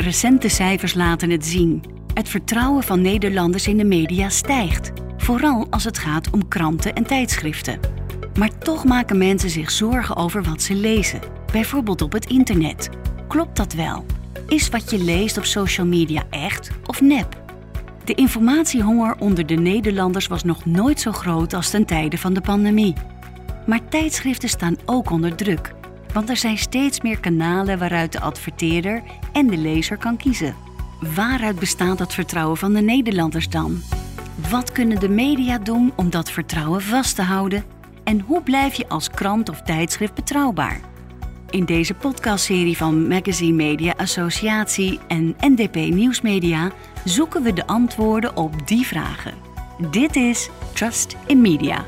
Recente cijfers laten het zien. Het vertrouwen van Nederlanders in de media stijgt, vooral als het gaat om kranten en tijdschriften. Maar toch maken mensen zich zorgen over wat ze lezen, bijvoorbeeld op het internet. Klopt dat wel? Is wat je leest op social media echt of nep? De informatiehonger onder de Nederlanders was nog nooit zo groot als ten tijde van de pandemie. Maar tijdschriften staan ook onder druk, want er zijn steeds meer kanalen waaruit de adverteerder en de lezer kan kiezen. Waaruit bestaat dat vertrouwen van de Nederlanders dan? Wat kunnen de media doen om dat vertrouwen vast te houden? En hoe blijf je als krant of tijdschrift betrouwbaar? In deze podcastserie van Magazine Media Associatie en NDP Nieuwsmedia zoeken we de antwoorden op die vragen. Dit is Trust in Media.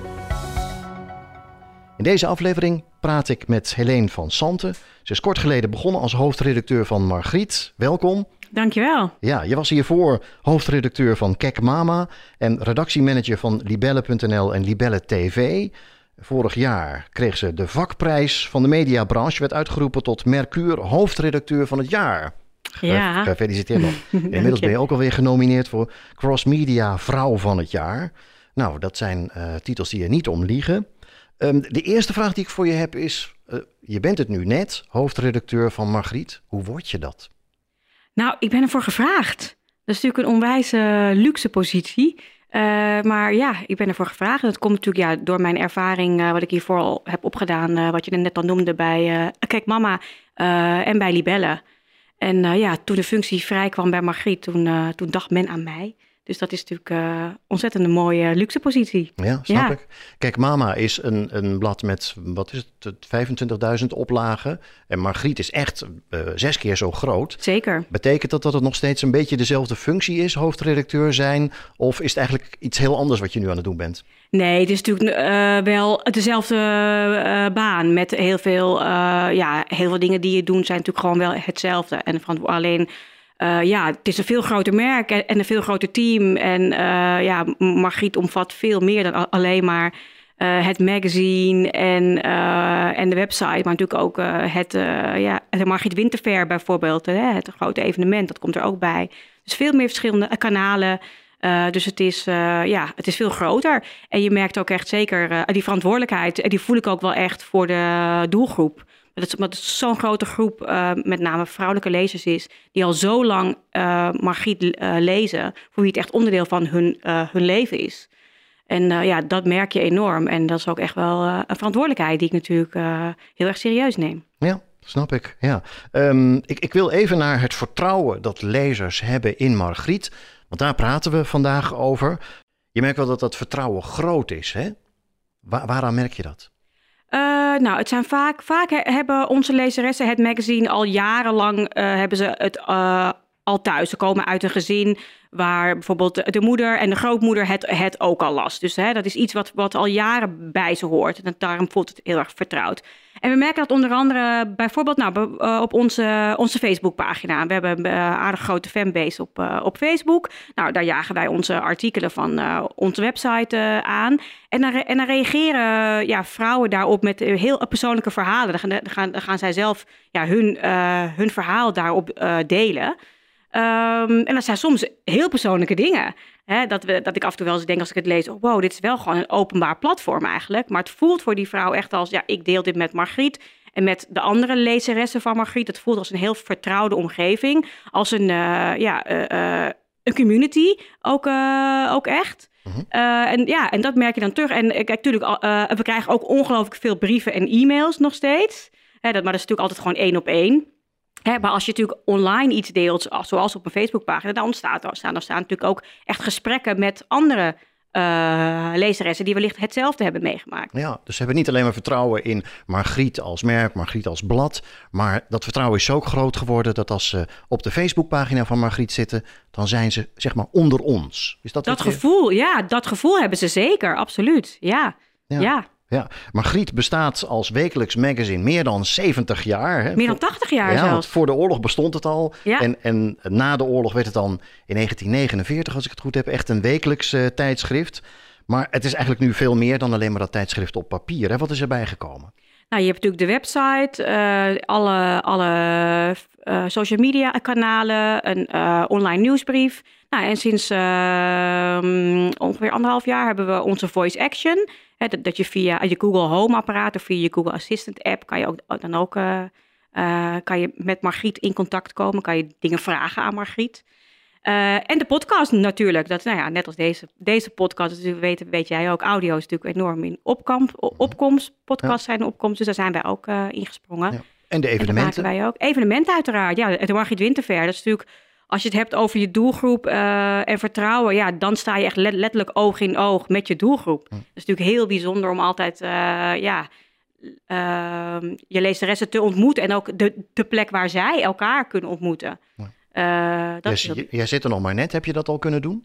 In deze aflevering praat ik met Helene van Santen. Ze is kort geleden begonnen als hoofdredacteur van Margriet. Welkom. Dankjewel. Ja, je was hiervoor hoofdredacteur van Kek Mama en redactiemanager van Libelle.nl en Libelle TV. Vorig jaar kreeg ze de vakprijs van de mediabranche, werd uitgeroepen tot Mercure hoofdredacteur van het jaar. Ja. Gefeliciteerd nog. Inmiddels ben je ook alweer genomineerd voor Cross Media Vrouw van het jaar. Nou, dat zijn uh, titels die er niet om liegen. Um, de eerste vraag die ik voor je heb is: uh, je bent het nu net, hoofdredacteur van Margriet. Hoe word je dat? Nou, ik ben ervoor gevraagd. Dat is natuurlijk een onwijs uh, luxe positie. Uh, maar ja, ik ben ervoor gevraagd. Dat komt natuurlijk ja, door mijn ervaring, uh, wat ik hiervoor al heb opgedaan, wat je net al noemde bij Kijk Mama en bij Libelle. En ja, toen de functie vrij kwam bij Margriet, toen, toen dacht men aan mij. Dus dat is natuurlijk uh, ontzettend een mooie luxe positie. Ja, snap ja. ik. Kijk, Mama is een, een blad met, wat is het, 25.000 oplagen. En Margriet is echt uh, zes keer zo groot. Zeker. Betekent dat dat het nog steeds een beetje dezelfde functie is, hoofdredacteur zijn? Of is het eigenlijk iets heel anders wat je nu aan het doen bent? Nee, het is natuurlijk uh, wel dezelfde baan met heel veel, ja, heel veel dingen die je doet zijn natuurlijk gewoon wel hetzelfde. En van alleen uh, ja, het is een veel groter merk en, een veel groter team. En uh, ja, Margriet omvat veel meer dan alleen maar uh, het magazine en, en de website. Maar natuurlijk ook het, ja, het Margriet Winterfair bijvoorbeeld. Hè, het grote evenement, dat komt er ook bij. Dus veel meer verschillende kanalen. dus het is, ja, het is veel groter. En je merkt ook echt zeker die verantwoordelijkheid. Die voel ik ook wel echt voor de doelgroep. Dat het, het zo'n grote groep, uh, met name vrouwelijke lezers is, die al zo lang uh, Margriet uh, lezen, voor wie het echt onderdeel van hun, hun leven is. En ja, dat merk je enorm. En dat is ook echt wel een verantwoordelijkheid die ik natuurlijk heel erg serieus neem. Ja, snap ik. Ja. Um, ik, ik wil even naar het vertrouwen dat lezers hebben in Margriet. Want daar praten we vandaag over. Je merkt wel dat dat vertrouwen groot is. Hè? Waar, waaraan merk je dat? Uh, nou, het zijn vaak, vaak hebben onze lezeressen het magazine al jarenlang uh, hebben ze het uh, al thuis. Ze komen uit een gezin waar bijvoorbeeld de moeder en de grootmoeder het, het ook al las. Dus hè, dat is iets wat, wat al jaren bij ze hoort. En daarom voelt het heel erg vertrouwd. En we merken dat onder andere bijvoorbeeld nou, op onze, onze Facebookpagina. We hebben een aardig grote fanbase op, uh, op Facebook. Nou, daar jagen wij onze artikelen van onze website aan. En dan, en reageren ja, vrouwen daarop met heel persoonlijke verhalen. Dan gaan, gaan zij zelf ja, hun, hun verhaal daarop delen. Um, en dat zijn soms heel persoonlijke dingen. Hè, dat, we, dat ik af en toe wel eens denk als ik het lees... Oh, wow, dit is wel gewoon een openbaar platform eigenlijk. Maar het voelt voor die vrouw echt als... ja, ik deel dit met Margriet en met de andere lezeressen van Margriet. Het voelt als een heel vertrouwde omgeving. Als een, uh, ja, uh, uh, een community ook, ook echt. Uh -huh. en ja, en dat merk je dan terug. En kijk, natuurlijk, we krijgen ook ongelooflijk veel brieven en e-mails nog steeds. Hè, dat, maar dat is natuurlijk altijd gewoon één op één. Maar als je natuurlijk online iets deelt, zoals op een Facebookpagina, dan ontstaat er staan, er staan natuurlijk ook echt gesprekken met andere uh, lezeressen die wellicht hetzelfde hebben meegemaakt. Ja, dus ze hebben niet alleen maar vertrouwen in Margriet als merk, Margriet als blad, maar dat vertrouwen is zo groot geworden dat als ze op de Facebookpagina van Margriet zitten, dan zijn ze zeg maar onder ons. Is dat dat gevoel? Ja, dat gevoel hebben ze zeker, absoluut. Ja, ja. ja. Ja, Margriet bestaat als wekelijks magazine meer dan 70 jaar. Hè? Meer dan 80 jaar ja, zelfs. voor de oorlog bestond het al. Ja. En, en na de oorlog werd het dan in 1949, als ik het goed heb, echt een wekelijks uh, tijdschrift. Maar het is eigenlijk nu veel meer dan alleen maar dat tijdschrift op papier. Hè? Wat is erbij gekomen? Nou, je hebt natuurlijk de website, alle, alle social media kanalen, een online nieuwsbrief. Nou, en sinds ehm, ongeveer anderhalf jaar hebben we onze voice action. Dat, dat, je via je Google Home apparaat of via je Google Assistant app kan je ook dan ook kan je met Margriet in contact komen. Kan je dingen vragen aan Margriet. Uh, en de podcast natuurlijk. Dat, nou ja, net als deze, deze podcast, dus weet, weet jij ook, audio is natuurlijk enorm in opkamp, opkomst. Podcasts zijn opkomst, dus daar zijn wij ook ingesprongen. Ja. En de evenementen? En wij ook. Evenementen uiteraard. Ja, de Margriet Winterver, dat is natuurlijk... Als je het hebt over je doelgroep uh, en vertrouwen, ja, dan sta je echt letterlijk oog in oog met je doelgroep. Dat is natuurlijk heel bijzonder om altijd, ja, ehm, je lezeressen te ontmoeten en ook de, de plek waar zij elkaar kunnen ontmoeten. Uh, dat jij, jij zit er nog maar net. Heb je dat al kunnen doen?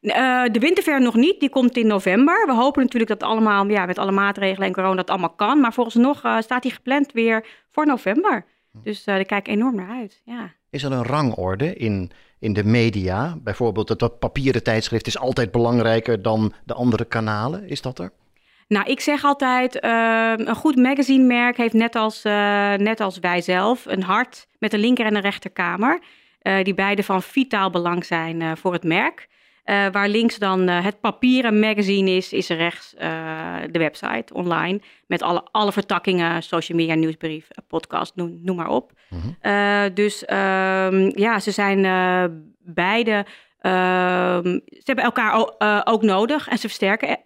Uh, de winterver nog niet, die komt in november. We hopen natuurlijk dat allemaal, ja, met alle maatregelen en corona dat allemaal kan. Maar volgens nog uh, staat die gepland weer voor november. Dus daar kijk ik enorm naar uit. Ja. Is er een rangorde in, in de media? Bijvoorbeeld het papieren tijdschrift is altijd belangrijker dan de andere kanalen. Is dat er? Nou, ik zeg altijd, een goed magazinemerk heeft net als, net als wij zelf een hart met een linker en een rechterkamer. Uh, die beide van vitaal belang zijn uh, voor het merk. Uh, waar links dan het papieren magazine is, is rechts de website online. Met alle, alle vertakkingen, social media, nieuwsbrief, podcast, noem, noem maar op. Mm -hmm. dus um, ja, ze zijn beide. Ehm, ze hebben elkaar ook, ook nodig en ze versterken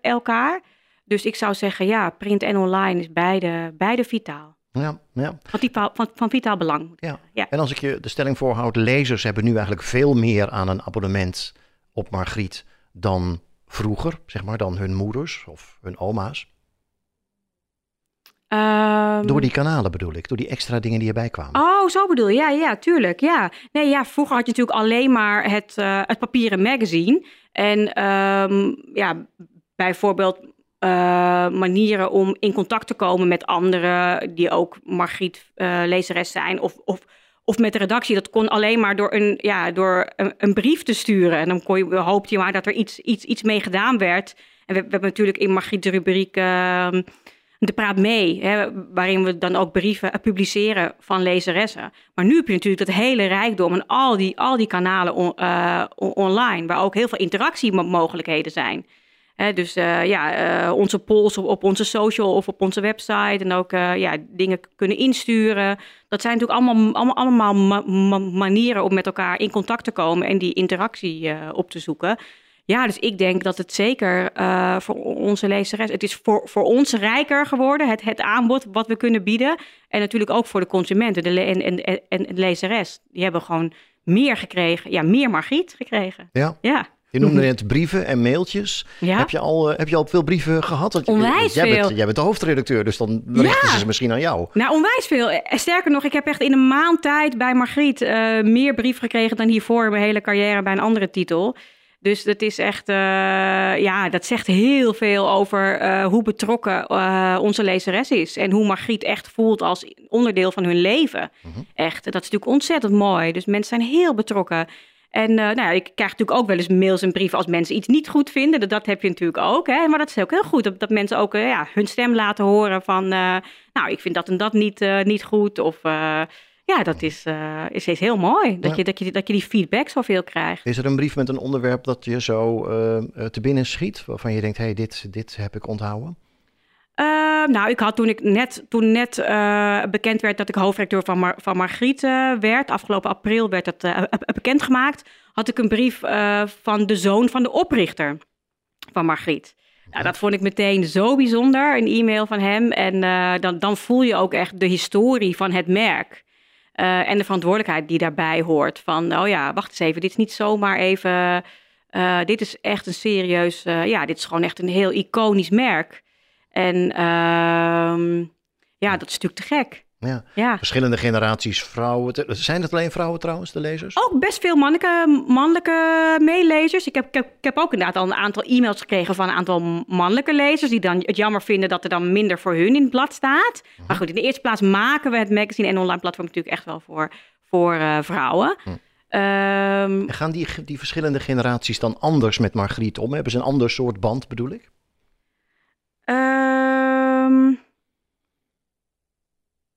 elkaar. Dus ik zou zeggen, ja, print en online is beide, beide vitaal. Ja, ja. Van, van, van vitaal belang. Ja. ja. En als ik je de stelling voorhoud, lezers hebben nu eigenlijk veel meer aan een abonnement op Margriet dan vroeger, zeg maar, dan hun moeders of hun oma's. Um, door die kanalen bedoel ik, door die extra dingen die erbij kwamen. Oh, zo bedoel je, ja, ja, tuurlijk, ja. Nee, ja, vroeger had je natuurlijk alleen maar het, uh, het papieren magazine. En um, ja, bijvoorbeeld uh, manieren om in contact te komen met anderen die ook Margriet uh, lezeres zijn. Of, of, of met de redactie. Dat kon alleen maar door een, ja, door een, een brief te sturen. En dan kon je, hoopte je maar dat er iets, iets, iets mee gedaan werd. En we, hebben natuurlijk in Margriet de rubriek uh, De Praat Mee. Hè, waarin we dan ook brieven publiceren van lezeressen. Maar nu heb je natuurlijk dat hele rijkdom en al die, al die kanalen on, online. Waar ook heel veel interactiemogelijkheden zijn dus uh, ja, uh, onze polls op, op, onze social of op onze website en ook uh, ja, dingen kunnen insturen. Dat zijn natuurlijk allemaal, allemaal, allemaal ma ma manieren om met elkaar in contact te komen en die interactie op te zoeken. Ja, dus ik denk dat het zeker voor onze lezeres, het is voor, voor ons rijker geworden, het, het aanbod wat we kunnen bieden. En natuurlijk ook voor de consumenten de en, en, en de lezeres. Die hebben gewoon meer gekregen, ja, meer Margriet gekregen. Ja. ja. Je noemde mhm. net brieven en mailtjes. Heb, je al, uh, heb je al veel brieven gehad? Want, onwijs jij veel. Bent, jij bent de hoofdredacteur, dus dan richten ze ze misschien aan jou. Nou, onwijs veel. Eh, sterker nog, ik heb echt in een maand tijd bij Margriet uh, meer brieven gekregen dan hiervoor in mijn hele carrière bij een andere titel. Dus dat is echt, uh, ja, dat zegt heel veel over uh, hoe betrokken uh, onze lezeres is. En hoe Margriet echt voelt als onderdeel van hun leven. Mm -hmm. Echt, dat is natuurlijk ontzettend mooi. Dus mensen zijn heel betrokken. En uh, nou ja, ik krijg natuurlijk ook wel eens mails en brieven als mensen iets niet goed vinden. Dat, dat heb je natuurlijk ook. Hè? Maar dat is ook heel goed. Dat, dat mensen ook uh, ja, hun stem laten horen van... Uh, nou, ik vind dat en dat niet, niet goed. Of ja, dat is, is, is heel mooi. Dat, ja. je, dat, je, dat je die feedback zoveel krijgt. Is er een brief met een onderwerp dat je zo te binnen schiet? Waarvan je denkt, hé, hey, dit, dit heb ik onthouden? Uh, nou, ik had toen ik net, toen net uh, bekend werd dat ik hoofdredacteur van, van Margriet uh, werd, afgelopen april werd dat bekendgemaakt, had ik een brief van de zoon van de oprichter van Margriet. Nou, dat vond ik meteen zo bijzonder, een e-mail van hem. En dan, dan voel je ook echt de historie van het merk. en de verantwoordelijkheid die daarbij hoort. Van, oh ja, wacht eens even, dit is niet zomaar even... dit is echt een serieus... ja, dit is gewoon echt een heel iconisch merk. En uh, ja, dat is natuurlijk te gek. Ja. ja. Verschillende generaties vrouwen. Zijn het alleen vrouwen trouwens, de lezers? Ook best veel mannelijke, mannelijke meelezers. Ik heb, ik, heb, ik heb ook inderdaad al een aantal e-mails gekregen van een aantal mannelijke lezers... die dan het jammer vinden dat er dan minder voor hun in het blad staat. Uh-huh. Maar goed, in de eerste plaats maken we het magazine en online platform natuurlijk echt wel voor, voor uh, vrouwen. Hm. Um, gaan die, die verschillende generaties dan anders met Margriet om? Hebben ze een ander soort band, bedoel ik? Um,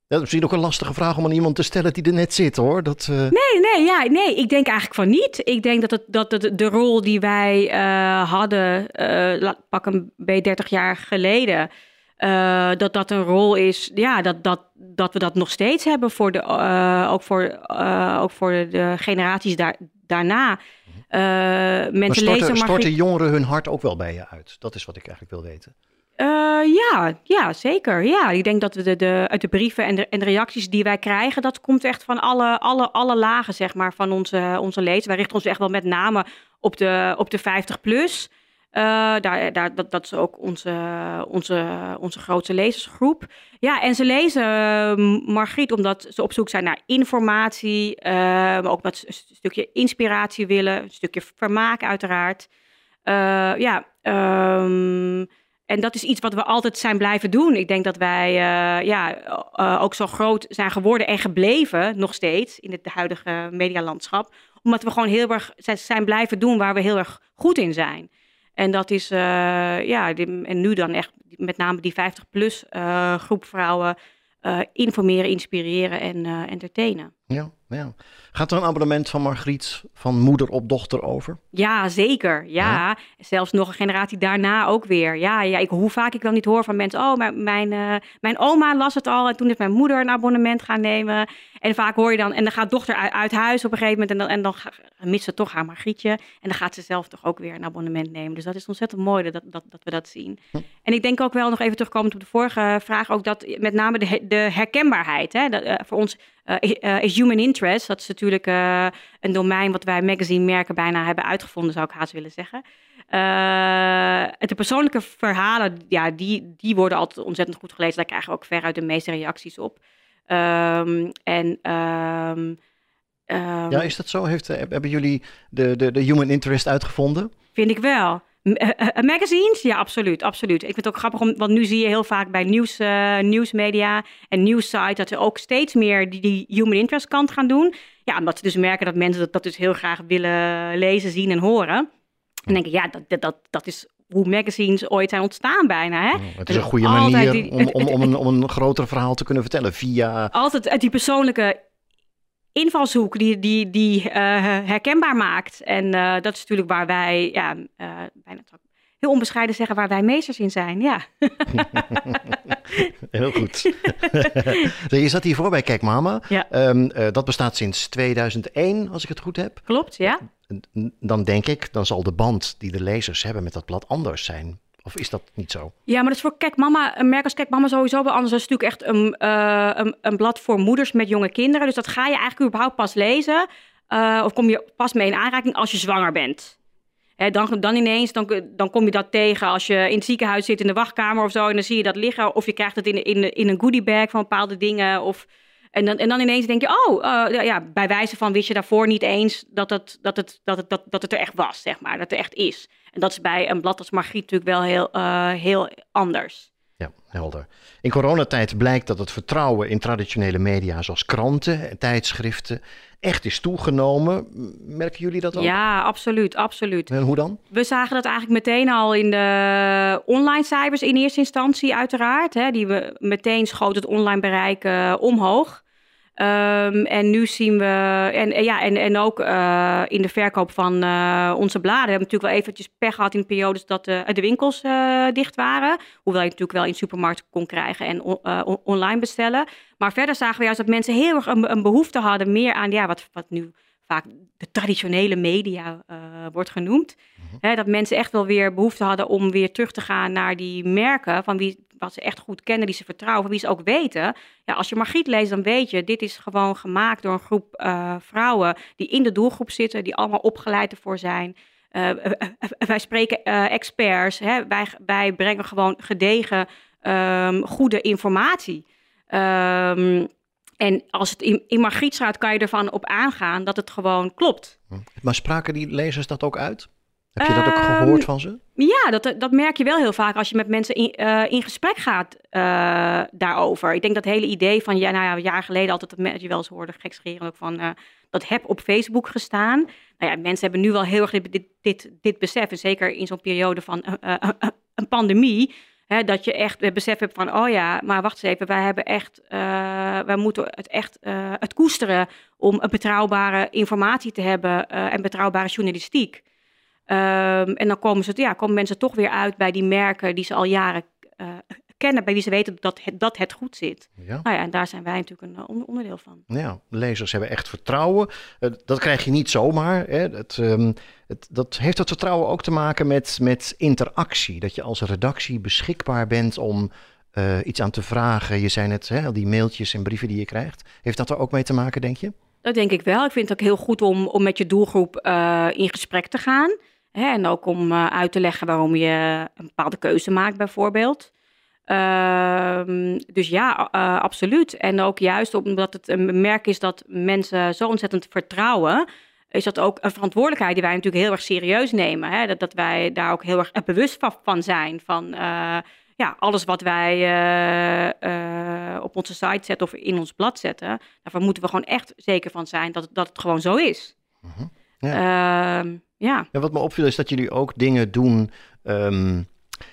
Dat is misschien ook een lastige vraag om aan iemand te stellen die er net zit, hoor. Dat, Nee, nee, ja, nee, ik denk eigenlijk van niet. Ik denk dat, het, dat het, de rol die wij hadden, pak een B 30 jaar geleden, dat dat een rol is, ja, dat, dat, dat we dat nog steeds hebben voor de, ook voor, ook voor de generaties daar, daarna. Uh, mensen maar storten, lezen storten jongeren hun hart ook wel bij je uit? Dat is wat ik eigenlijk wil weten. Uh, ja, ja, zeker. Ja, ik denk dat we de, de, uit de brieven en de, en de reacties die wij krijgen, dat komt echt van alle, alle, alle lagen zeg maar, van onze, onze lezers. Wij richten ons echt wel met name op de, op de 50 plus. Uh, daar, daar, dat, dat is ook onze, onze, onze grootste lezersgroep. Ja, en ze lezen uh, Margriet omdat ze op zoek zijn naar informatie, maar ook met een stukje inspiratie willen, een stukje vermaak uiteraard. ja, um, en dat is iets wat we altijd zijn blijven doen. Ik denk dat wij ja, ook zo groot zijn geworden en gebleven, nog steeds, in het huidige medialandschap. Omdat we gewoon heel erg zijn blijven doen waar we heel erg goed in zijn. En dat is, ja, en nu dan echt met name die 50-plus uh, eh, groep vrouwen informeren, inspireren en entertainen. Ja, ja. Gaat er een abonnement van Margriet van moeder op dochter over? Ja, zeker. Ja. Zelfs nog een generatie daarna ook weer. Ja, ja ik, hoe vaak ik wel niet hoor van mensen... oh, mijn, mijn, mijn oma las het al en toen is mijn moeder een abonnement gaan nemen. En vaak hoor je dan, en dan gaat dochter uit, huis op een gegeven moment en dan, en dan mist ze toch haar Margrietje. En dan gaat ze zelf toch ook weer een abonnement nemen. Dus dat is ontzettend mooi dat, dat, dat we dat zien. Hm. En ik denk ook wel nog even terugkomend op de vorige vraag, ook dat met name de, de herkenbaarheid. Hè, dat, uh, voor ons is human interest. Dat is natuurlijk een domein wat wij magazine merken bijna hebben uitgevonden, zou ik haast willen zeggen. de persoonlijke verhalen, ja, die, die worden altijd ontzettend goed gelezen. Daar krijgen we ook veruit de meeste reacties op. Um, en um, ja, is dat zo? Heeft, eh, hebben jullie de, de, de human interest uitgevonden? Vind ik wel. Uh, magazines? Ja, absoluut, absoluut. Ik vind het ook grappig, om, want nu zie je heel vaak bij nieuws, uh, nieuwsmedia en nieuwssites dat ze ook steeds meer die, die human interest kant gaan doen. Ja, omdat ze dus merken dat mensen dat, dat dus heel graag willen lezen, zien en horen. En denk ik, ja, dat, dat, dat is hoe magazines ooit zijn ontstaan bijna. Hè? Oh, het is een goede manier om, om, om, een, om een groter verhaal te kunnen vertellen via... Altijd uit die persoonlijke invalshoek die, die, die uh, herkenbaar maakt. En uh, dat is natuurlijk waar wij, ja, uh, bijna heel onbescheiden zeggen, waar wij meesters in zijn. Ja. heel goed. je zat hiervoor bij Kijk Mama. Ja. Um, dat bestaat sinds 2001, als ik het goed heb. Klopt, ja dan denk ik, dan zal de band die de lezers hebben met dat blad anders zijn. Of is dat niet zo? Ja, maar dat is voor Kijk Mama, een merk als Kijk Mama sowieso wel anders. Dat is natuurlijk echt een, uh, een, een, blad voor moeders met jonge kinderen. Dus dat ga je eigenlijk überhaupt pas lezen. Uh, of kom je pas mee in aanraking als je zwanger bent. Hè, dan, dan ineens, dan, dan kom je dat tegen als je in het ziekenhuis zit in de wachtkamer of zo. En dan zie je dat liggen. Of je krijgt het in, in, in een goodiebag van bepaalde dingen. Of en dan, en dan ineens denk je, oh, uh, ja, bij wijze van wist je daarvoor niet eens dat het, dat, het, dat, het, dat, dat het er echt was, zeg maar. Dat het er echt is. En dat is bij een blad als Margriet natuurlijk wel heel, uh, heel anders. Ja, helder. In coronatijd blijkt dat het vertrouwen in traditionele media zoals kranten en tijdschriften echt is toegenomen. Merken jullie dat ook? Ja, absoluut, absoluut. En hoe dan? We zagen dat eigenlijk meteen al in de online cijfers in eerste instantie uiteraard. Hè, die we meteen schoot het online bereik uh, omhoog. Um, en nu zien we, en, ja, en, en ook uh, in de verkoop van uh, onze bladen, hebben we natuurlijk wel eventjes pech gehad in periodes dat de, de winkels uh, dicht waren. Hoewel je natuurlijk wel in de supermarkt kon krijgen en on, online bestellen. Maar verder zagen we juist dat mensen heel erg een, een behoefte hadden meer aan, ja, wat, wat nu vaak de traditionele media wordt genoemd. Mhm. dat mensen echt wel weer behoefte hadden om weer terug te gaan naar die merken van wie, wat ze echt goed kennen, die ze vertrouwen, van wie ze ook weten. Ja, als je Margriet leest, dan weet je, dit is gewoon gemaakt door een groep uh, vrouwen die in de doelgroep zitten, die allemaal opgeleid ervoor zijn. Uh, wij spreken experts, hè? Wij, brengen gewoon gedegen, um, goede informatie. Um, en als het in, in Margriet staat, kan je ervan op aangaan dat het gewoon klopt. Hm. Maar spraken die lezers dat ook uit? Heb je dat ook gehoord ehm, van ze? Ja, dat, dat merk je wel heel vaak als je met mensen in, uh, in gesprek gaat uh, daarover. Ik denk dat hele idee van, ja, nou ja, een jaar geleden altijd dat je wel eens hoorde, gekscherend ook van, uh, dat heb op Facebook gestaan. Nou ja, mensen hebben nu wel heel erg dit, dit, dit, dit besef. En zeker in zo'n periode van een pandemie Hè, dat je echt het besef hebt van, oh ja, maar wacht eens even, wij hebben echt, wij moeten het echt het koesteren om een betrouwbare informatie te hebben en betrouwbare journalistiek. Um, en dan komen, ze, ja, komen mensen toch weer uit bij die merken die ze al jaren kennen, bij wie ze weten dat het, dat het goed zit. Ja. Nou ja, en daar zijn wij natuurlijk een onderdeel van. Ja, lezers hebben echt vertrouwen. dat krijg je niet zomaar. Hè. Het, um, het, dat heeft dat vertrouwen ook te maken met, met interactie. Dat je als redactie beschikbaar bent om uh, iets aan te vragen. Je zei net, hè, die mailtjes en brieven die je krijgt. Heeft dat er ook mee te maken, denk je? Dat denk ik wel. Ik vind het ook heel goed om, om met je doelgroep uh, in gesprek te gaan. Hè, en ook om uh, uit te leggen waarom je een bepaalde keuze maakt, bijvoorbeeld. Uh, dus ja, uh, absoluut. En ook juist omdat het een merk is dat mensen zo ontzettend vertrouwen, is dat ook een verantwoordelijkheid die wij natuurlijk heel erg serieus nemen. Hè? Dat, dat wij daar ook heel erg bewust van zijn. Van ja, alles wat wij op onze site zetten of in ons blad zetten, daarvan moeten we gewoon echt zeker van zijn dat, dat het gewoon zo is. -huh. Ja. Ehm, ja. ja. Wat me opviel is dat jullie ook dingen doen. Um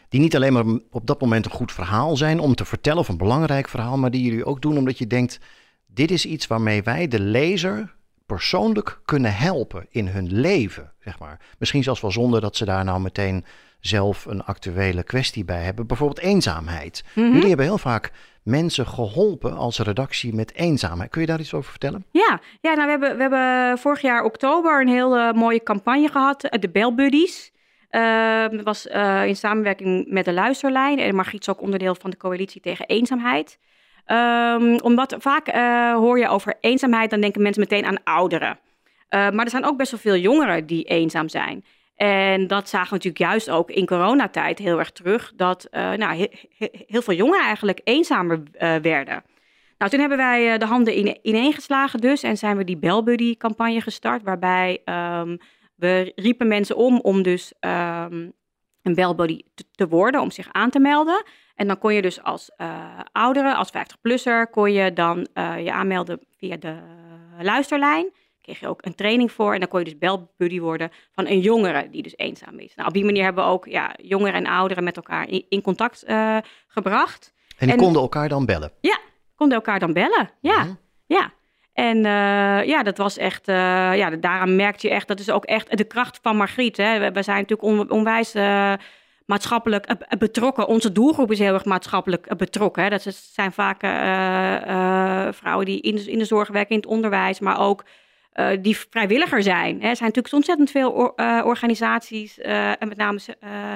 die niet alleen maar op dat moment een goed verhaal zijn om te vertellen of een belangrijk verhaal, maar die jullie ook doen omdat je denkt, dit is iets waarmee wij de lezer persoonlijk kunnen helpen in hun leven, zeg maar. Misschien zelfs wel zonder dat ze daar nou meteen zelf een actuele kwestie bij hebben. Bijvoorbeeld eenzaamheid. Mhm. Jullie hebben heel vaak mensen geholpen als redactie met eenzaamheid. Kun je daar iets over vertellen? Ja, ja nou, we, hebben, we hebben vorig jaar oktober een hele mooie campagne gehad, eh, de Bell Buddies. Dat was uh, in samenwerking met de Luisterlijn. En Margriet is ook onderdeel van de coalitie tegen eenzaamheid. Um, omdat vaak uh, hoor je over eenzaamheid, dan denken mensen meteen aan ouderen. maar er zijn ook best wel veel jongeren die eenzaam zijn. En dat zagen we natuurlijk juist ook in coronatijd heel erg terug. Dat nou, he, he, heel veel jongeren eigenlijk eenzamer werden. Nou, toen hebben wij de handen in, ineengeslagen dus. En zijn we die Bellbuddy campagne gestart. Waarbij um, we riepen mensen om om dus um, een belbody te, worden, om zich aan te melden. En dan kon je dus als uh, oudere, als 50-plusser, kon je dan je aanmelden via de luisterlijn. Kreeg je ook een training voor en dan kon je dus belbuddy worden van een jongere die dus eenzaam is. Nou, op die manier hebben we ook ja, jongeren en ouderen met elkaar in, in contact uh, gebracht. En die en, konden elkaar dan bellen? Ja, konden elkaar dan bellen, ja. Mm ja. En uh, ja, dat was echt, uh, ja, daaraan merkte je echt, dat is ook echt de kracht van Margriet. Hè. We, we zijn natuurlijk on, onwijs maatschappelijk betrokken. Onze doelgroep is heel erg maatschappelijk betrokken. Hè. Dat zijn vaak vrouwen die in de, in de zorg werken, in het onderwijs, maar ook die vrijwilliger zijn. Er zijn natuurlijk ontzettend veel organisaties en met name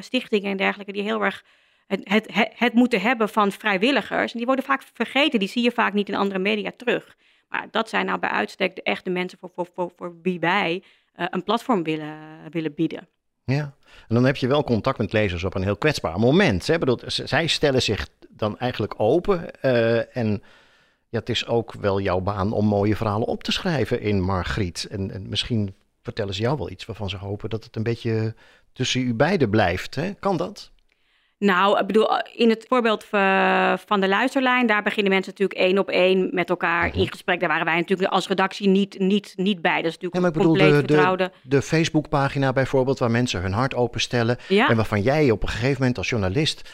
stichtingen en dergelijke die heel erg het, het, het, moeten hebben van vrijwilligers. En die worden vaak vergeten, die zie je vaak niet in andere media terug. Maar dat zijn nou bij uitstek de echte mensen voor, voor, voor, voor wie wij een platform willen, willen bieden. Ja, en dan heb je wel contact met lezers op een heel kwetsbaar moment. Hè? Bedoel, zij stellen zich dan eigenlijk open. En ja, het is ook wel jouw baan om mooie verhalen op te schrijven in Margriet. En, en misschien vertellen ze jou wel iets waarvan ze hopen dat het een beetje tussen u beiden blijft. Hè? Kan dat? Nou, ik bedoel, in het voorbeeld van de luisterlijn, daar beginnen mensen natuurlijk één op één met elkaar in gesprek. Daar waren wij natuurlijk als redactie niet, niet, niet bij. Dat is natuurlijk ja, maar ik bedoel, de, de, de Facebookpagina bijvoorbeeld, waar mensen hun hart openstellen. Ja. En waarvan jij op een gegeven moment als journalist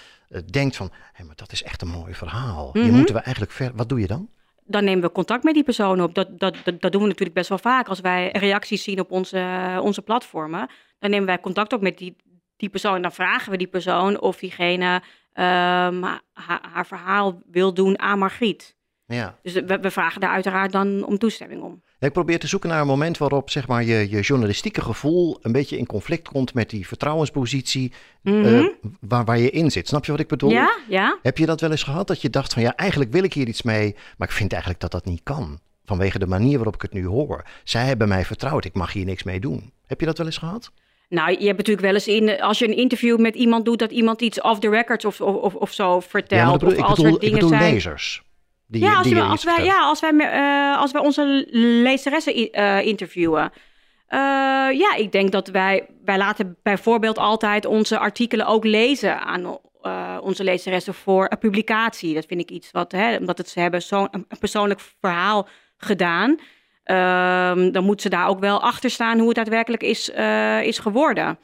denkt van, hé, maar dat is echt een mooi verhaal. Mm -hmm. Hier moeten we eigenlijk ver... Wat doe je dan? dan nemen we contact met die persoon op. Dat, dat, dat, dat, doen we natuurlijk best wel vaak. Als wij reacties zien op onze, onze platformen, dan nemen wij contact op met die, die persoon. Dan vragen we die persoon of diegene um, haar, verhaal wil doen aan Margriet. Ja. Dus we, we, vragen daar uiteraard dan om toestemming om. Ik probeer te zoeken naar een moment waarop zeg maar, je, je journalistieke gevoel een beetje in conflict komt met die vertrouwenspositie mm -hmm. uh, waar, waar je in zit. Snap je wat ik bedoel? Ja, ja. Heb je dat wel eens gehad dat je dacht van ja, eigenlijk wil ik hier iets mee, maar ik vind eigenlijk dat dat niet kan. Vanwege de manier waarop ik het nu hoor. Zij hebben mij vertrouwd, ik mag hier niks mee doen. Heb je dat wel eens gehad? Nou, je hebt natuurlijk wel eens in, als je een interview met iemand doet, dat iemand iets off the records of, of, of zo vertelt. Ja, bedoel, of als er dingen ik bedoel zijn. lezers. Die, ja, als, die we, als wij, ja, als wij, uh, als wij onze lezeressen uh, interviewen. Uh, ja, ik denk dat wij, wij laten bijvoorbeeld altijd onze artikelen ook lezen aan onze lezeressen voor een publicatie. Dat vind ik iets wat, hè, omdat het, ze hebben zo'n een persoonlijk verhaal gedaan. Um, dan moet ze daar ook wel achter staan hoe het daadwerkelijk is, is geworden.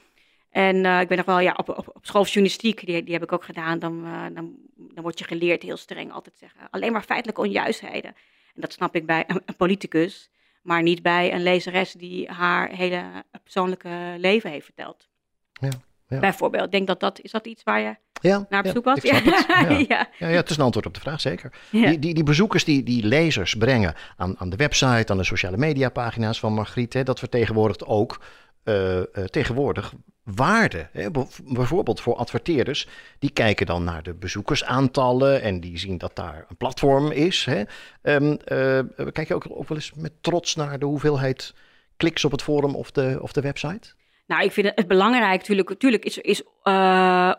En ik ben nog wel, ja, op, op, op school journalistiek, die, die heb ik ook gedaan. Dan, dan, dan word je geleerd heel streng altijd zeggen. Alleen maar feitelijke onjuistheden. En dat snap ik bij een, een politicus, maar niet bij een lezeres die haar hele persoonlijke leven heeft verteld. Ja. Ja. Bijvoorbeeld, ik denk dat dat, is dat iets waar je ja, naar op zoek was? Ja. Ja. ja. Ja. het is een antwoord op de vraag, zeker. Die, die, die bezoekers die, die lezers brengen aan, aan de website, aan de sociale mediapagina's van Margriet, hè, dat vertegenwoordigt ook uh, uh, tegenwoordig waarde. Hè? Bijvoorbeeld voor adverteerders, die kijken dan naar de bezoekersaantallen en die zien dat daar een platform is. Hè? Uh, kijk je ook, ook wel eens met trots naar de hoeveelheid kliks op het forum of de, of de website? Nou, ik vind het, belangrijk, natuurlijk, natuurlijk is, is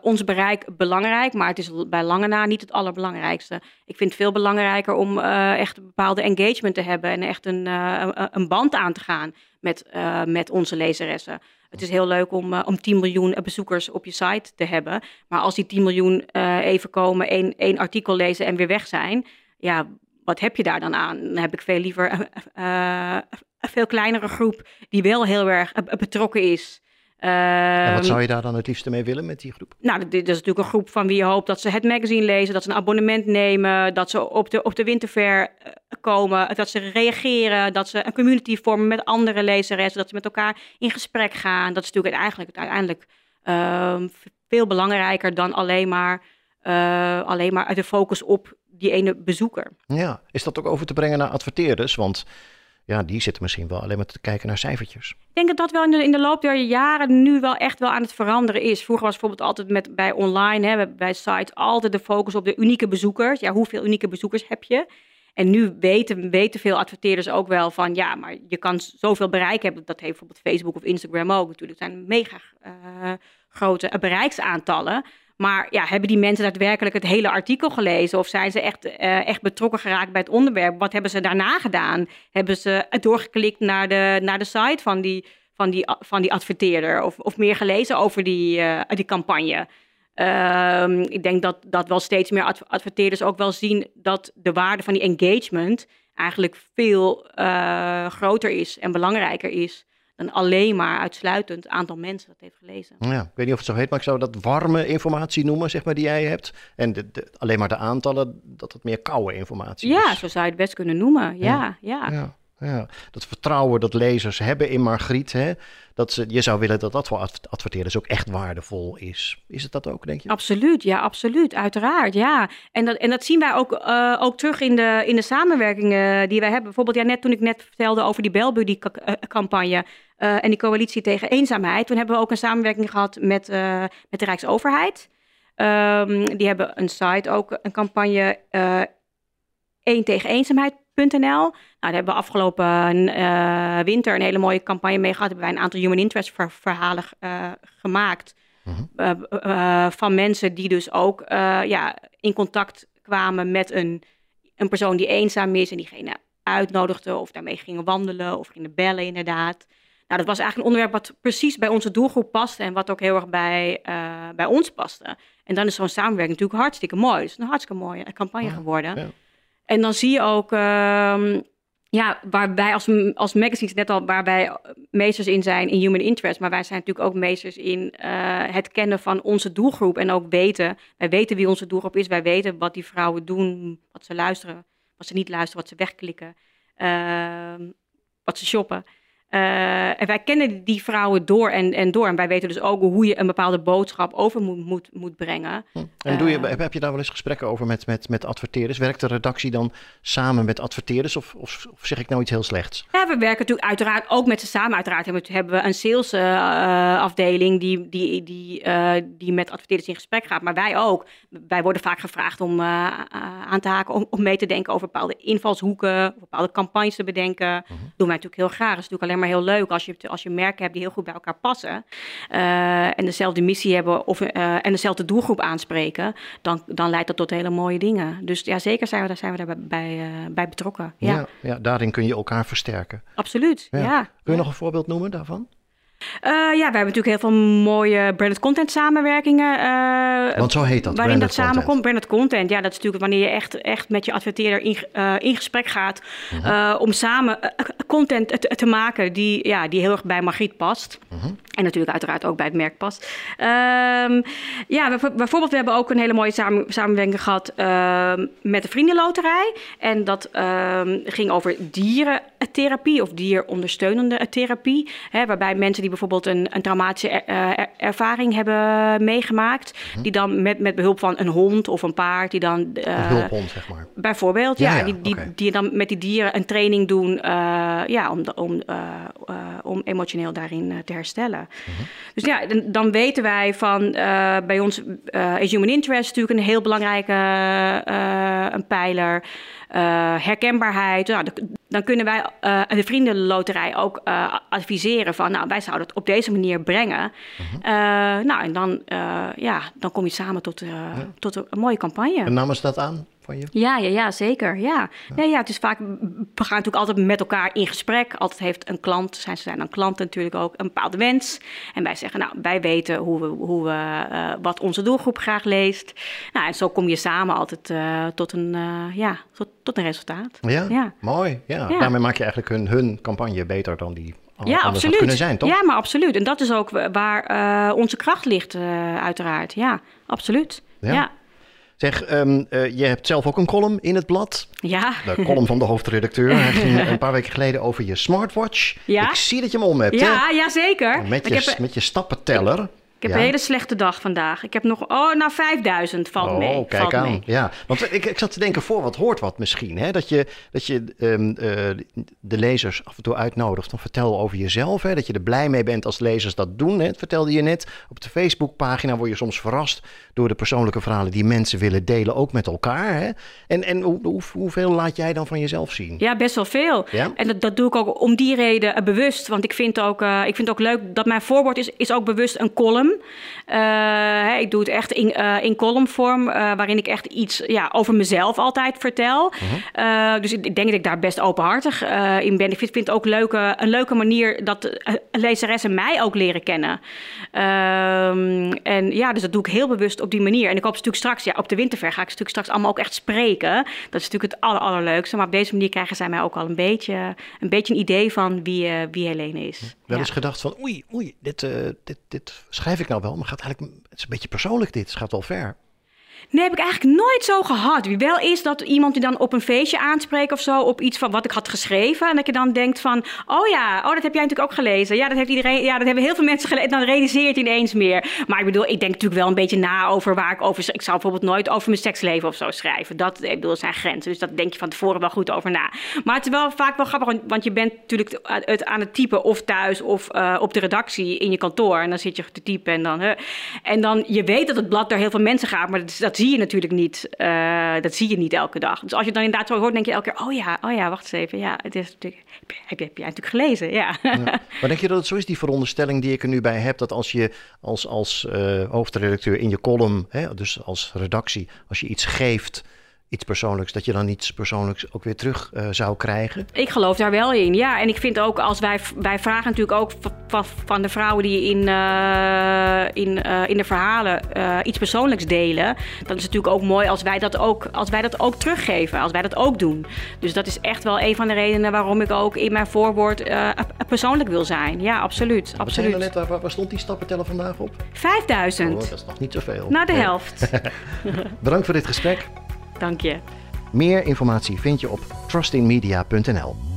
ons bereik belangrijk, maar het is bij lange na niet het allerbelangrijkste. Ik vind het veel belangrijker om echt een bepaalde engagement te hebben en echt een, een band aan te gaan met, met onze lezeressen. Het is heel leuk om, om 10 miljoen bezoekers op je site te hebben, maar als die 10 miljoen even komen, één, één artikel lezen en weer weg zijn, ja, wat heb je daar dan aan? Dan heb ik veel liever een veel kleinere groep die wel heel erg betrokken is en wat ehm, zou je daar dan het liefste mee willen met die groep? Nou, dit is natuurlijk een groep van wie je hoopt dat ze het magazine lezen, dat ze een abonnement nemen, dat ze op de, op de winterfair eh, komen, dat ze reageren, dat ze een community vormen met andere lezeressen, dat ze met elkaar in gesprek gaan. Dat is natuurlijk eigenlijk uiteindelijk uh, veel belangrijker dan alleen maar, uh, alleen maar de focus op die ene bezoeker. Ja, is dat ook over te brengen naar adverteerders? Want ja, die zitten misschien wel alleen maar te kijken naar cijfertjes. Ik denk dat dat wel in de, in de loop der jaren nu wel echt wel aan het veranderen is. Vroeger was bijvoorbeeld altijd met, bij online, hè, bij sites, altijd de focus op de unieke bezoekers. Ja, hoeveel unieke bezoekers heb je? En nu weten, weten veel adverteerders ook wel van ja, maar je kan zoveel bereik hebben. Dat heeft bijvoorbeeld Facebook of Instagram ook natuurlijk. Het zijn mega uh, grote bereiksaantallen. Maar ja, hebben die mensen daadwerkelijk het hele artikel gelezen? Of zijn ze echt, uh, echt betrokken geraakt bij het onderwerp? Wat hebben ze daarna gedaan? Hebben ze doorgeklikt naar de, naar de site van die, van die, van die adverteerder? Of, of meer gelezen over die, uh, die campagne? Uh, ik denk dat, dat wel steeds meer adverteerders ook wel zien dat de waarde van die engagement eigenlijk veel uh, groter is en belangrijker is dan alleen maar uitsluitend aantal mensen dat heeft gelezen. Ja, ik weet niet of het zo heet, maar ik zou dat warme informatie noemen, zeg maar, die jij hebt. En de, alleen maar de aantallen, dat het meer koude informatie ja, is. Ja, zo zou je het best kunnen noemen. ja. ja. ja. Ja, dat vertrouwen dat lezers hebben in Margriet, hè, dat ze, je zou willen dat dat voor adverteerders ook echt waardevol is. Is het dat ook, denk je? Absoluut, ja, absoluut, uiteraard, ja. En dat, en dat zien wij ook, uh, ook terug in de, in de samenwerkingen die wij hebben. Bijvoorbeeld, ja, net toen ik net vertelde over die Belbuddy-campagne uh, en die coalitie tegen eenzaamheid, toen hebben we ook een samenwerking gehad met, met de Rijksoverheid. Um, die hebben een site, ook een campagne één tegen eenzaamheid. Nou, daar hebben we afgelopen uh, winter een hele mooie campagne mee gehad. Hebben wij een aantal human interest verhalen uh, gemaakt. Uh, uh, van mensen die dus ook ja, in contact kwamen met een, een persoon die eenzaam is. En diegene uitnodigde of daarmee gingen wandelen of gingen bellen inderdaad. Nou, dat was eigenlijk een onderwerp wat precies bij onze doelgroep paste. En wat ook heel erg bij, bij ons paste. En dan is zo'n samenwerking natuurlijk hartstikke mooi. Het is een hartstikke mooie campagne geworden. Ja. En dan zie je ook, uh, ja, waarbij als, als magazines net al, waarbij meesters in zijn in human interest, maar wij zijn natuurlijk ook meesters in uh, het kennen van onze doelgroep en ook weten, wij weten wie onze doelgroep is, wij weten wat die vrouwen doen, wat ze luisteren, wat ze niet luisteren, wat ze wegklikken, uh, wat ze shoppen. Uh, en wij kennen die vrouwen door en, en door. En wij weten dus ook hoe je een bepaalde boodschap over moet, moet, moet brengen. Hm. En doe je, uh, heb je daar wel eens gesprekken over met, met, met adverteerders? Werkt de redactie dan samen met adverteerders of, of, of, zeg ik nou iets heel slechts? Ja, we werken natuurlijk uiteraard ook met ze samen. Uiteraard hebben we, hebben we een salesafdeling uh, die, die, die, die met adverteerders in gesprek gaat. Maar wij ook. Wij worden vaak gevraagd om aan te haken, om, om mee te denken over bepaalde invalshoeken, bepaalde campagnes te bedenken. -huh. doen wij natuurlijk heel graag. Dat is natuurlijk alleen maar heel leuk als je, als je merken hebt die heel goed bij elkaar passen. Uh, en dezelfde missie hebben of, uh, en dezelfde doelgroep aanspreken. Dan, dan leidt dat tot hele mooie dingen. Dus ja, zeker zijn we daar, zijn we daar bij, uh, bij betrokken. Ja. Ja, ja, daarin kun je elkaar versterken. Absoluut, ja. ja. Kun je nog een voorbeeld noemen daarvan? Uh, ja, we hebben natuurlijk heel veel mooie branded content samenwerkingen. Uh, Want zo heet dat, Waarin dat samenkomt, branded content. Ja, dat is natuurlijk wanneer je echt, echt met je adverteerder in, uh, in gesprek gaat... -huh. om samen content te, te, maken die, ja, die heel erg bij Margriet past. Mhm. En natuurlijk uiteraard ook bij het merk past. Um, ja, bijvoorbeeld, we hebben ook een hele mooie samen, samenwerking gehad uh, met de Vriendenloterij. En dat uh, ging over dierentherapie of dierondersteunende therapie. Hè, waarbij mensen die bijvoorbeeld een, een traumatische er, ervaring hebben meegemaakt, mhm. die dan met, met behulp van een hond of een paard, die dan. een hulphond, zeg maar. Bijvoorbeeld, ja, ja, die, die, die dan met die dieren een training doen ja, om, om, om emotioneel daarin te herstellen. Mhm. Dus ja, dan, dan, weten wij van uh, bij ons uh, is human interest natuurlijk een heel belangrijke uh, een pijler. Herkenbaarheid. Nou, dan kunnen wij de vriendenloterij ook adviseren van, nou, wij zouden het op deze manier brengen. Mhm. nou, en dan, ja, dan kom je samen tot, tot een, mooie campagne. En namen ze dat aan? Van je? Ja, ja, ja zeker. Ja. Ja. ja, het is vaak, we gaan natuurlijk altijd met elkaar in gesprek. Altijd heeft een klant, zijn, ze zijn dan klanten natuurlijk ook, een bepaalde wens. En wij zeggen, nou, wij weten hoe we, hoe we, uh, wat onze doelgroep graag leest. Nou, en zo kom je samen altijd uh, tot, een, uh, ja, tot, tot, een resultaat. Ja, ja. mooi. Ja. ja. Daarmee maak je eigenlijk hun, hun campagne beter dan die ja, absoluut. kunnen zijn, toch? Ja, maar absoluut. En dat is ook waar onze kracht ligt, uiteraard. Ja, absoluut. ja. Zeg, um, uh, je hebt zelf ook een column in het blad. Ja. De column van de hoofdredacteur. Hij ging een paar weken geleden over je smartwatch. Ja. Ik zie dat je hem om hebt. Ja, ja zeker. Met je, met je stappenteller. Ik heb een hele slechte dag vandaag. Ik heb nog, oh, nou 5000 valt oh, mee. kijk valt aan. Mee. Ja, want ik, ik zat te denken, voor wat hoort wat misschien. Hè? Dat je, dat je um, uh, de lezers af en toe uitnodigt. Dan vertel over jezelf. Hè? Dat je er blij mee bent als lezers dat doen. Hè? Dat vertelde je net. Op de Facebookpagina word je soms verrast door de persoonlijke verhalen die mensen willen delen, ook met elkaar. Hè? En, en hoe, hoe, hoeveel laat jij dan van jezelf zien? Ja, best wel veel. Ja? En dat, dat doe ik ook om die reden uh, bewust. Want ik vind, ook, uh, ik vind ook leuk dat mijn voorwoord is, is ook bewust een column. Uh, ik doe het echt in, uh, in columnvorm, uh, waarin ik echt iets ja, over mezelf altijd vertel. -huh. dus ik denk dat ik daar best openhartig in ben. Ik vind, vind het ook leuke, een leuke manier dat lezeressen mij ook leren kennen. Ehm, en ja, dus dat doe ik heel bewust op die manier. En ik hoop natuurlijk straks, ja, op de winterver ga ik natuurlijk straks allemaal ook echt spreken. Dat is natuurlijk het aller, allerleukste. Maar op deze manier krijgen zij mij ook al een beetje een, beetje een idee van wie, wie Helene is. Wel eens gedacht van, oei, oei, dit, dit, dit schrijf ik nou wel, maar gaat eigenlijk, het is een beetje persoonlijk dit, het gaat wel ver. Nee, heb ik eigenlijk nooit zo gehad. Wie wel is dat iemand die dan op een feestje aanspreekt of zo, op iets van wat ik had geschreven. En dat je dan denkt van, oh ja, oh, dat heb jij natuurlijk ook gelezen. Ja, dat heeft iedereen, ja, dat hebben heel veel mensen gelezen. Dan realiseert je ineens meer. Maar ik bedoel, ik denk natuurlijk wel een beetje na over waar ik over. Ik zou bijvoorbeeld nooit over mijn seksleven of zo schrijven. Dat, ik bedoel, zijn grenzen. Dus dat denk je van tevoren wel goed over na. Maar het is wel vaak wel grappig, want je bent natuurlijk het aan het typen of thuis of uh, op de redactie in je kantoor. En dan zit je te typen en dan. En dan, je weet dat het blad door heel veel mensen gaat, maar dat, dat zie je natuurlijk niet. Uh, dat zie je niet elke dag. Dus als je dan inderdaad zo hoort, denk je elke keer: oh ja, oh ja, wacht eens even. Ja, het is natuurlijk. Heb je, heb jij natuurlijk gelezen? Ja. ja. Maar denk je dat het zo is, die veronderstelling die ik er nu bij heb, dat als je als, als uh, hoofdredacteur in je column, hè, dus als redactie, als je iets geeft iets persoonlijks, dat je dan iets persoonlijks ook weer terug uh, zou krijgen? Ik geloof daar wel in, ja. En ik vind ook als wij, wij vragen natuurlijk ook van, de vrouwen die in, uh, in, uh, in de verhalen iets persoonlijks delen, dan is het natuurlijk ook mooi als wij dat ook, als wij dat ook teruggeven, als wij dat ook doen. Dus dat is echt wel een van de redenen waarom ik ook in mijn voorwoord persoonlijk wil zijn. Ja, absoluut. absoluut. Net, waar, waar, stond die stappenteller vandaag op? 5000. Oh, dat is nog niet zoveel. Na de helft. Bedankt voor dit gesprek. Dank je. Meer informatie vind je op trustinmedia.nl.